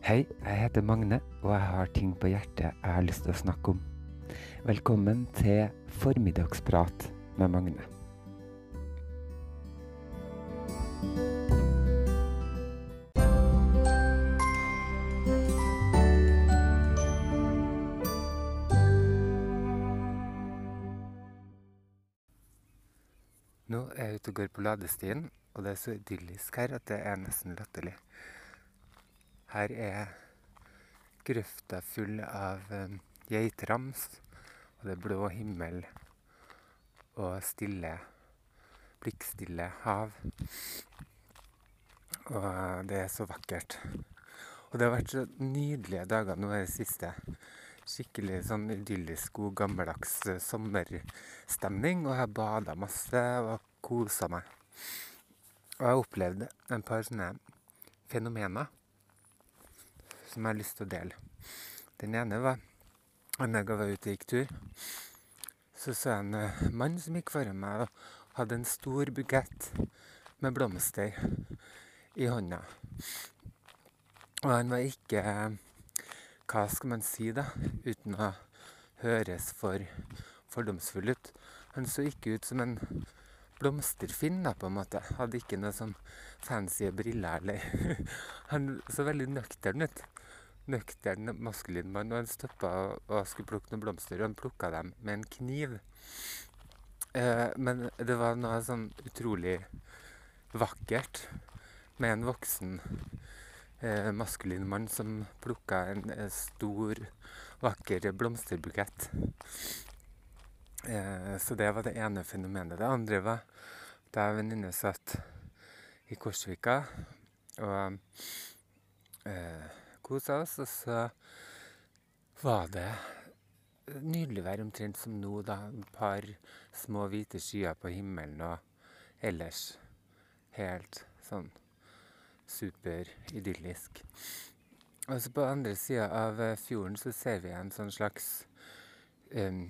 Hei, jeg heter Magne, og jeg har ting på hjertet jeg har lyst til å snakke om. Velkommen til Formiddagsprat med Magne. Nå er jeg ute og går på ladestien, og det er så idyllisk her at det er nesten latterlig. Her er grøfta full av eh, geitrams, og det er blå himmel og stille, blikkstille hav. Og det er så vakkert. Og det har vært så nydelige dager nå i det siste. Skikkelig sånn idyllisk, god, gammeldags eh, sommerstemning. Og jeg har bada masse og kosa meg. Og jeg har opplevd en par sånne fenomener som jeg har lyst til å dele. Den ene var en jeg var ute og gikk tur. Så så jeg en eh, mann som gikk foran meg og hadde en stor bukett med blomster i hånda. Og han var ikke Hva skal man si, da? Uten å høres for fordomsfull ut. Han så ikke ut som en blomsterfinn, da, på en måte. Hadde ikke noe sånn fancy briller eller Han så veldig nøktern ut. Nøktern maskulin mann. Og han stoppa og skulle plukke noen blomster, og han plukka dem med en kniv. Eh, men det var noe sånn utrolig vakkert med en voksen eh, maskulin mann som plukka en eh, stor, vakker blomsterbukett. Eh, så det var det ene fenomenet. Det andre var da en venninne satt i Korsvika og eh, kosa oss, og så var det nydelig vær omtrent som nå, da. Et par små hvite skyer på himmelen, og ellers helt sånn superidyllisk. Og så på andre sida av eh, fjorden så ser vi en sånn slags um,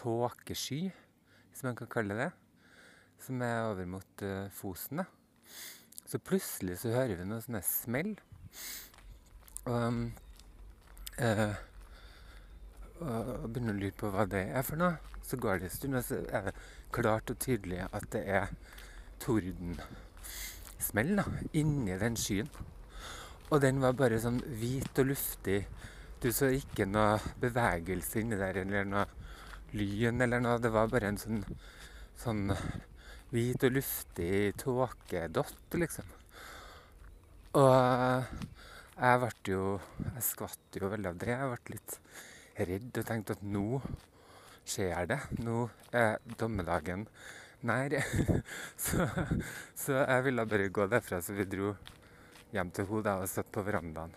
tåkesky, hvis man kan kalle det, som er over mot uh, Fosen. da. Så plutselig så hører vi noe sånne smell. Og, um, uh, og begynner å lure på hva det er for noe. Så går det en stund, og så er det klart og tydelig at det er tordensmell da, inni den skyen. Og den var bare sånn hvit og luftig. Du så ikke noe bevegelse inni der, eller noe lyn eller noe. Det var bare en sånn, sånn hvit og luftig tåkedott, liksom. Og jeg ble jo Jeg skvatt jo veldig av det. Jeg ble litt redd og tenkte at nå skjer det. Nå er dommedagen nær. så, så, jeg ville bare gå derfra, så vi dro hjem til henne og satt på verandaen.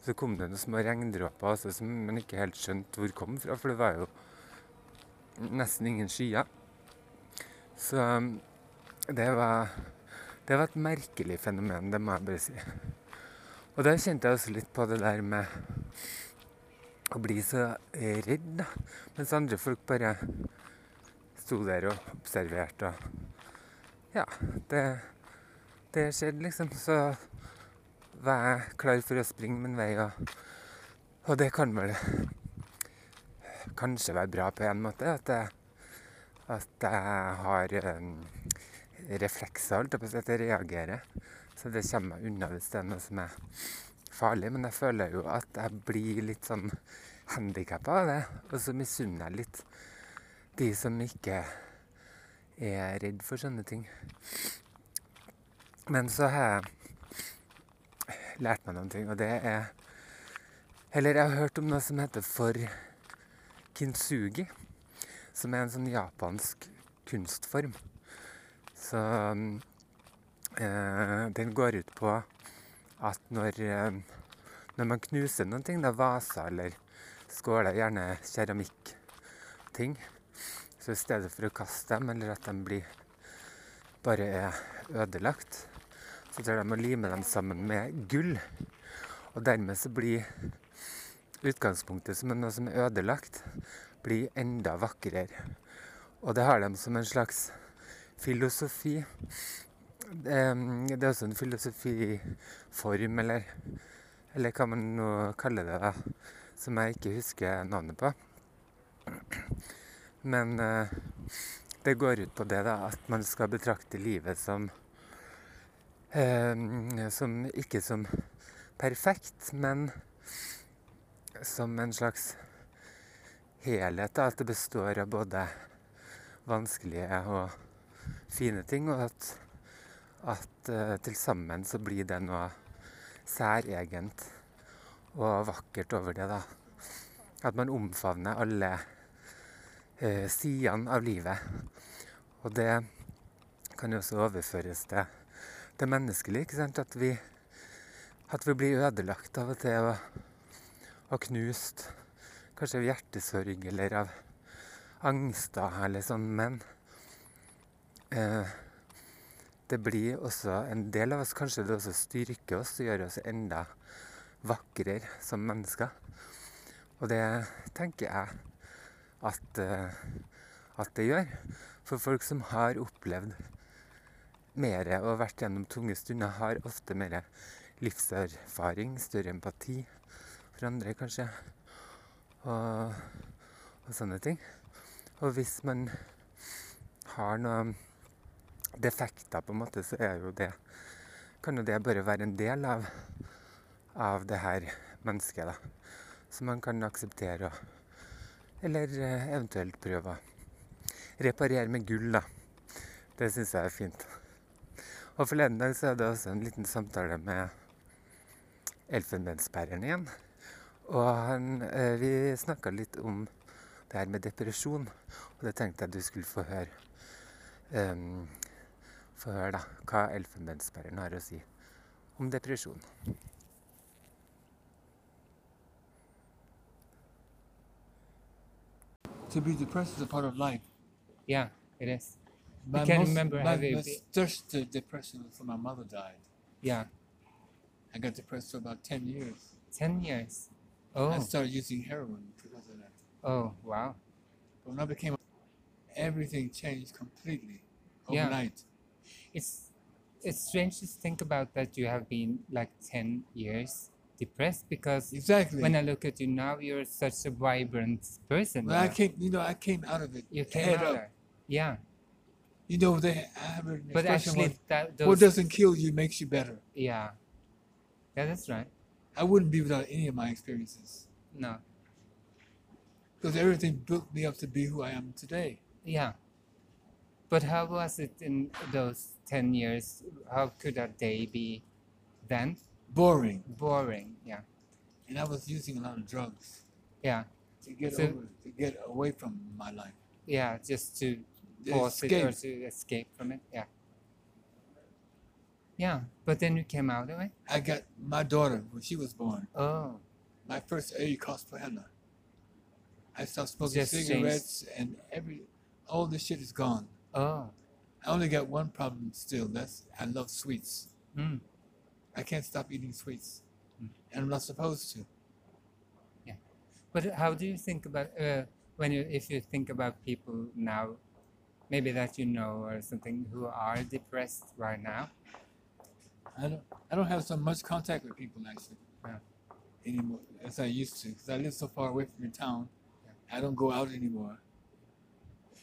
Så kom det noen små regndråper også, som man ikke helt skjønte hvor kom fra, for det var jo nesten ingen skyer. Så det var, det var et merkelig fenomen, det må jeg bare si. Og da kjente jeg også litt på det der med å bli så redd, da. Mens andre folk bare sto der og observerte og Ja, det, det skjedde, liksom. Så var jeg klar for å springe min vei, og, og det kan vel kanskje være bra på en måte. At jeg, at jeg har um, reflekser, holdt jeg på å si, at jeg reagerer. Så det kommer meg unna hvis det er noe som er farlig. Men jeg føler jo at jeg blir litt sånn handikappa av det. Og så misunner jeg litt de som ikke er redd for sånne ting. Men så har jeg lært meg noen ting, og det er Eller jeg har hørt om noe som heter for kintsugi. Som er en sånn japansk kunstform. Så eh, den går ut på at når, eh, når man knuser noen ting, da vaser eller skåler, gjerne keramikkting, så i stedet for å kaste dem, eller at de blir bare er ødelagt, så tar de og limer dem sammen med gull. Og dermed så blir utgangspunktet som er noe som er ødelagt, blir enda vakrere. Og det har de som en slags filosofi. Det er også en filosofiform, eller Eller hva man nå kaller det, da. Som jeg ikke husker navnet på. Men eh, det går ut på det, da, at man skal betrakte livet som Som ikke som perfekt, men som en slags helhet. Da, at det består av både vanskelige og fine ting, og at, at uh, til sammen så blir det noe særegent og vakkert over det. da. At man omfavner alle uh, sidene av livet. Og det kan jo også overføres til det menneskelige. ikke sant? At vi, at vi blir ødelagt av og til og, og knust. Kanskje av hjertesorg eller av angster eller sånn. Men eh, det blir også en del av oss Kanskje det også styrker oss og gjør oss enda vakrere som mennesker. Og det tenker jeg at, eh, at det gjør. For folk som har opplevd mer og vært gjennom tunge stunder, har ofte mer livserfaring, større empati for andre, kanskje og, og sånne ting. Og hvis man har noen defekter, på en måte, så er jo det kan jo det bare være en del av, av det her mennesket, da. Som man kan akseptere og Eller eh, eventuelt prøve å reparere med gull, da. Det syns jeg er fint. Og forleden dag så hadde jeg også en liten samtale med elfenbensbæreren igjen. Og han, eh, vi snakka litt om det her med depresjon, og det tenkte jeg du skulle få høre. Um, få høre da, hva elfenbensperren har å si om depresjon. To be depressed is a part of life. Yeah, it is. My, can't most, remember my, having my be- first depression was when my mother died. Yeah, I got depressed for about 10 years. 10 years. I Oh, started using heroin because of that. oh, wow. But when I became, everything changed completely Yeah. overnight. It's it's strange to think about that you have been like 10 years depressed because Exactly. when I look at you now, you're such a vibrant person. When I came, you know, I came out of it. you came out up. there. Yeah, You know, they I have an but expression actually, that those, what doesn't kill you makes you better. yeah, yeah, that's right. I wouldn't be without any of my experiences No, because everything built me up to be who I am today. yeah. But how was it in those 10 years? How could a day be then? Boring. Boring, yeah, And I was using a lot of drugs yeah, to get So- over, to get away from my life. yeah, just to To pause it or escape. to escape from it. Yeah. Yeah, but then you came out of it. I got my daughter when she was born. Oh, My first A cost for henna. I stopped smoking Just changed. cigarettes and every all this shit is gone. oh, I only got one problem still. That's I love sweets. mm. I can't stop eating sweets, Mm. and I'm not supposed to. Yeah, but how do you think about uh, when you if you think about people now, maybe that you know or something who are depressed right now? I don't. I don't have so much contact with people actually Yeah. anymore as I used to because I live so far away from the town. I don't go out anymore.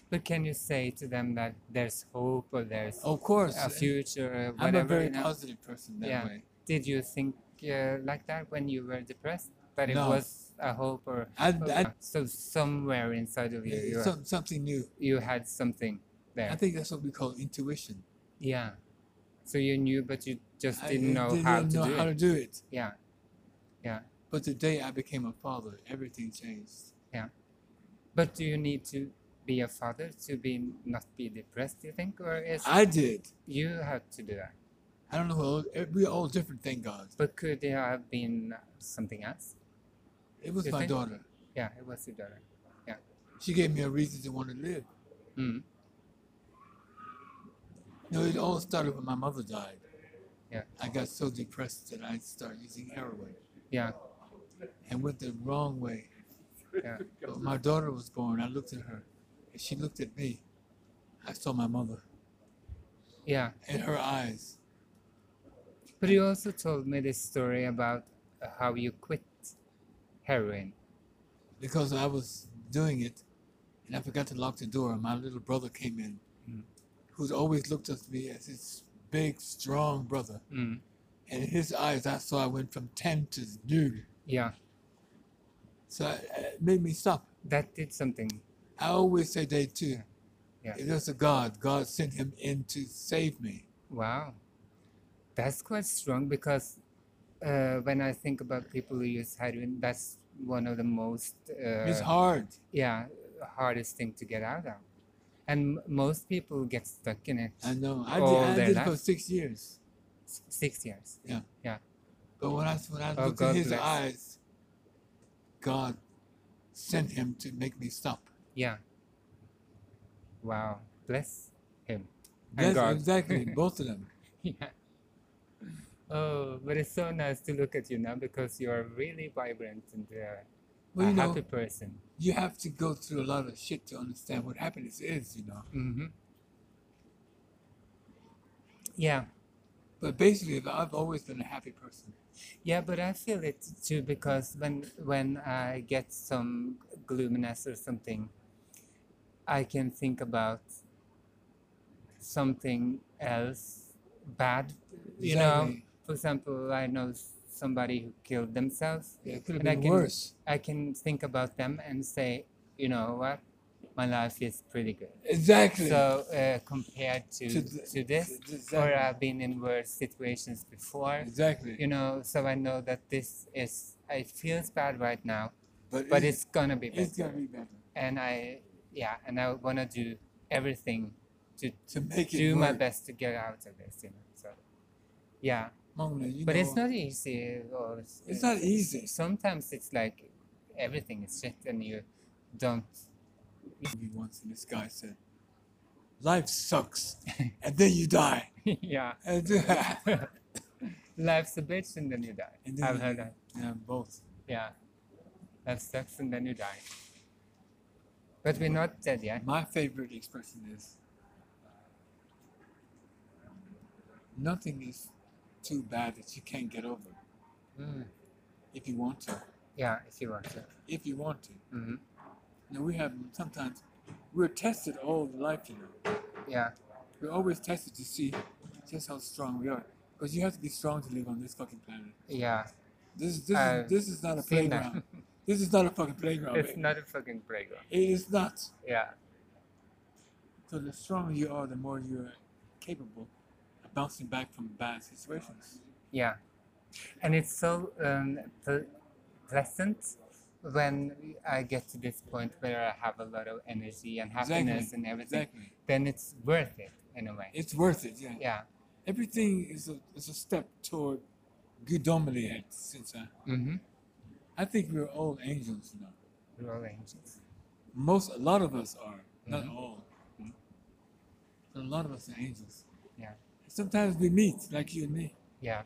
But can you say to them that there's hope or there's Of course, a future I'm a very positive person that Yeah. way. Did you think uh, like that when you were depressed? That it No. was a hope or I, I so somewhere inside of you, you, some, something new. you had something there. I think that's what we call intuition. Yeah. So you knew, but you just I didn't know didn't how to know do how it. to do it. Yeah. But the day I became a father, everything changed. Yeah, but do you need to be a father to be not be depressed? Do you think, or is I did. you had to do that? I don't know. We're all different, thank God. But could there have been something else? It was You my think? daughter. Yeah, it was your daughter. Yeah. She gave me a reason to want to live. Mm. You know, it all started when my mother died. Yeah. I got so depressed that I started using heroin Yeah. and went the wrong way. Yeah. When my daughter was born, I looked at her, and she looked at me. I saw my mother Yeah. in her eyes. But you also told me this story about how you quit heroin. because I was doing it and I forgot to lock the door. My little brother came in, Mm. who's always looked at me as his big, strong brother. Mm. And in his eyes, I saw I went from 10 to new. Yeah, So it made me stop. that did something. I always say day two. Yeah. It was a God, God sent him in to save me. Wow, that's quite strong because uh, when I think about people who use heroin, that's one of the most uh, it's hard. yeah hardest thing to get out of, and most people get stuck in it. I know. I did, I did for six years. S- Six years. Yeah. Yeah. But when I, when I Oh, looked God in his bless. eyes, God sent him to make me stop. Yeah. Wow. Bless him. God. exactly, both of them. yeah. Oh, but it's so nice to look at you now because you're really vibrant and uh, Well, a you know, person. you have to go through a lot of shit to understand what happiness is, you know. hmm Yeah. But basically, I've always been a happy person. Yeah, but I feel it too because when when I get some gloominess or something, I can think about something else bad. You know, for example, I know somebody who killed themselves. Yeah, it could have And I can- worse. I can think about them and say, you know what, my life is pretty good. Exactly. So uh, compared to To to, this, exactly. or I've been in worse situations before exactly. you know so i know that this is it feels bad right now but but it's gonna be better it's gonna be better and i yeah and i want to do everything to to make it do my best to get out of this you know so yeah You but know, it's not easy or It's not easy. sometimes it's like everything is shit and you don't once, and this guy said, "Life sucks, and then you die." yeah. Life's a bitch and then you die. And then i've you- heard that. Yeah, both. yeah. Life sucks and then you die. But we're not dead yet. My favorite expression is, "Nothing is too bad that you can't get over Mm. if you want to. yeah if you want to If you want to." hmm Now we have sometimes we're tested all the life, you know. yeah We're always tested to see just how strong we are. Because you have to be strong to live on this fucking planet. yeah This this Uh, is this is not a playground. this is not a fucking playground. it's baby. not a fucking playground It is not. yeah So the stronger you are, the more you're capable bouncing back from bad situations. yeah and it's so um, ple- pleasant when i get to this point where i have a lot of energy and happiness Exactly. and everything Exactly. then it's worth it in a way It's worth it. Yeah. yeah Everything is a is a step toward gudomlighet. Since I, mm-hmm. I think we're all angels, you know. we're all angels Most, a lot of us are, not Mhm. all. But a lot of us are angels. Yeah. Sometimes we meet, like you and me, yeah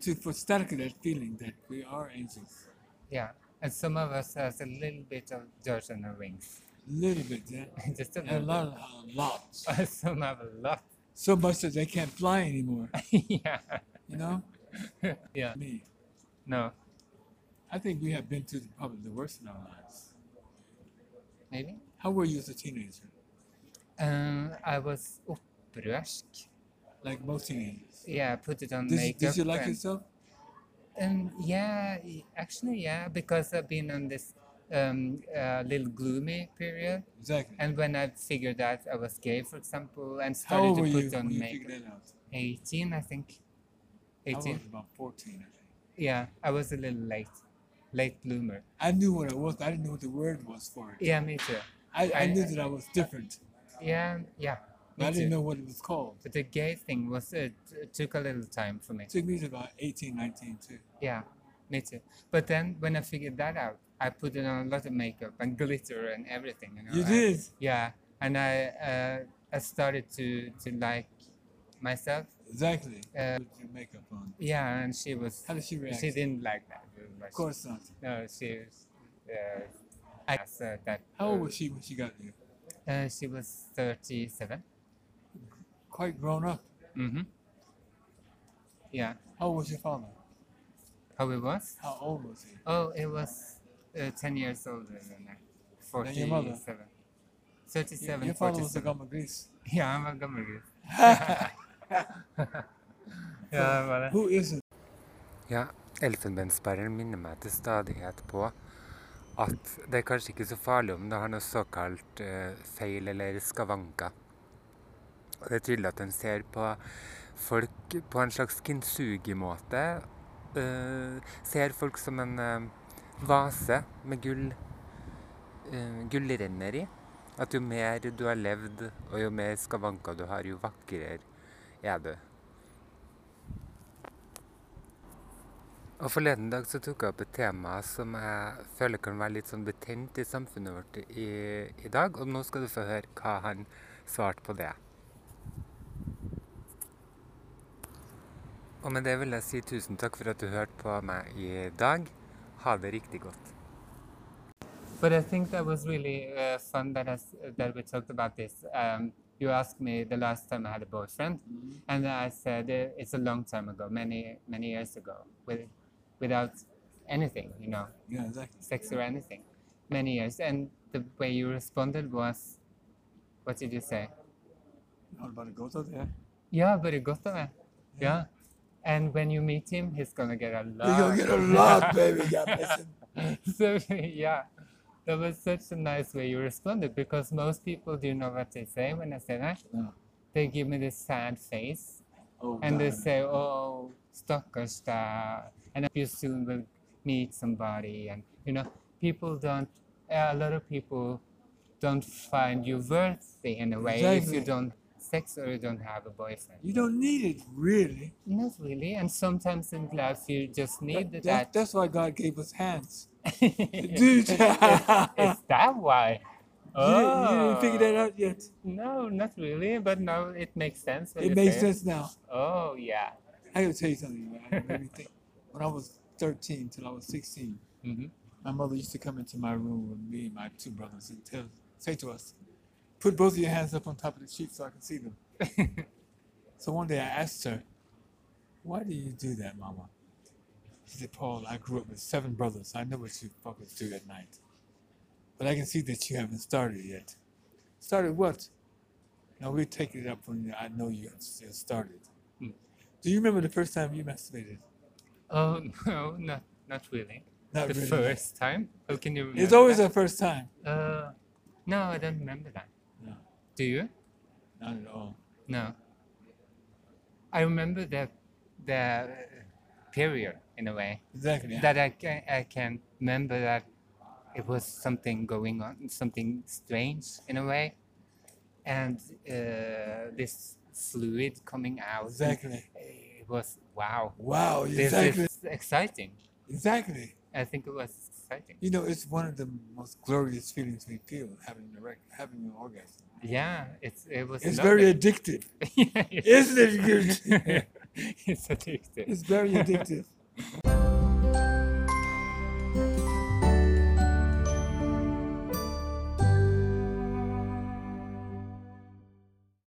to static that feeling that we are angels. yeah and some of us has a little bit of dirt on our wings A little bit, yeah. just a a little lot, a lot. some have a lot So much that they can't fly anymore. yeah You know, yeah me. no I think we have been through the, probably the worst in our lives. maybe How were you as a teenager? um, i was upprørsk Like most teenagers. yeah put it on Did, makeup did you like and- yourself? Um, yeah, actually, yeah, because I've been on this um, uh, little gloomy period, Exactly. and when I figured out I was gay, for example, and started to put you on makeup, figured that out? eighteen, I think. I was Eighteen. about 14, I think. Yeah, I was a little late, late bloomer. I knew what it was, I didn't know what the word was for it. Yeah, me too. I, I I- knew that I was different, Yeah, yeah, I didn't know what it was called. But the gay thing was it took a little time for me. It took me to about 18, 19 too. Yeah, me too. But then when I figured that out, I put on a lot of makeup and glitter and everything. You know. You I- did? Yeah, and I uh, I started to to like myself. Exactly. Uh, With your makeup on. Yeah, and she was How did she react? she didn't like that. Of course not. No, she was. Uh, I uh, that. How old was she when she got you? Uh, she was thirty-seven. Quite grown up. Mm-hmm. Yeah. How old was your father? How it was? How old was he? Oh, it was uh, 10 years older than that. Than your mother? 37. Your, 37, your father was a 47. gamma grease. Ja, han var gammelgutt. ja. Who is it? Ja, elfenbensperren minner meg til stadighet på at det er kanskje ikke så farlig om det har noe såkalt uh, feil eller skavanker. Det er tydelig at en ser på folk på en slags kintsugi-måte. Uh, ser folk som en uh, vase med gull, uh, gullrenner i. At jo mer du har levd, og jo mer skavanker du har, jo vakrere er du. Og Forleden dag så tok jeg opp et tema som jeg føler kan være litt sånn betent i samfunnet vårt i, i dag. Og nå skal du få høre hva han svarte på det. Og med det vil jeg si tusen takk for at du hørte på meg i dag. Ha det riktig godt. But I think that was really uh, fun that, has, that we talked about this. Um, you asked me the last time I had a boyfriend, and I said uh, it's a long time ago, many many years ago, with, without anything, you know, Yeah, exactly. sex or anything, many years. And the way you responded was, what did you say? How about to go to there? Yeah, very gott av det. Yeah. And when you meet him, he's gonna get a lot. You're gonna get a lot, baby. God bless him. so yeah, that was such a nice way you responded because most people do you know what they say when I say that? No. They give me this sad face Oh, and they say, "Oh, stackars där," and you soon will meet somebody, and you know, people don't. A lot of people don't find you worthy in a way if you don't sex or you don't have a boyfriend. You don't need it, really. Not really, and sometimes in life you just need That- that. that's why God gave us hands. Dude, is, is that why? You, didn't, you didn't figure that out yet. No, not really, but now it makes sense. It makes sense now. Oh yeah. I gotta tell you something, man. Me think. When I was 13 till I was 16, hmm my mother used to come into my room with me and my two brothers and tell, say to us, put both of your hands up on top of the sheet so I can see them. So one day I asked her, why do you do that, mama? She said, Paul, I grew up with seven brothers. I know what you fuckers do at night. But I can see that you haven't started yet. Started what? Now we'll take it up when I know you have started. Hmm. Do you remember the first time you masturbated? Oh no, not not really. Not the really. first time. How can you? It's always that? a first time. Uh, no, I don't remember that. Do you? not at all. No. I remember that the period in a way Exactly. that I can I can remember that it was something going on, something strange in a way, and uh, this fluid coming out. Exactly. It was wow. Wow, Exactly. This is exciting. Exactly. I think it was exciting. You know, it's one of the most glorious feelings we feel having an erect, having an orgasm. Yeah, it's it was. It's lovely. very addictive. Yeah, Isn't it it's addictive. It's very addictive.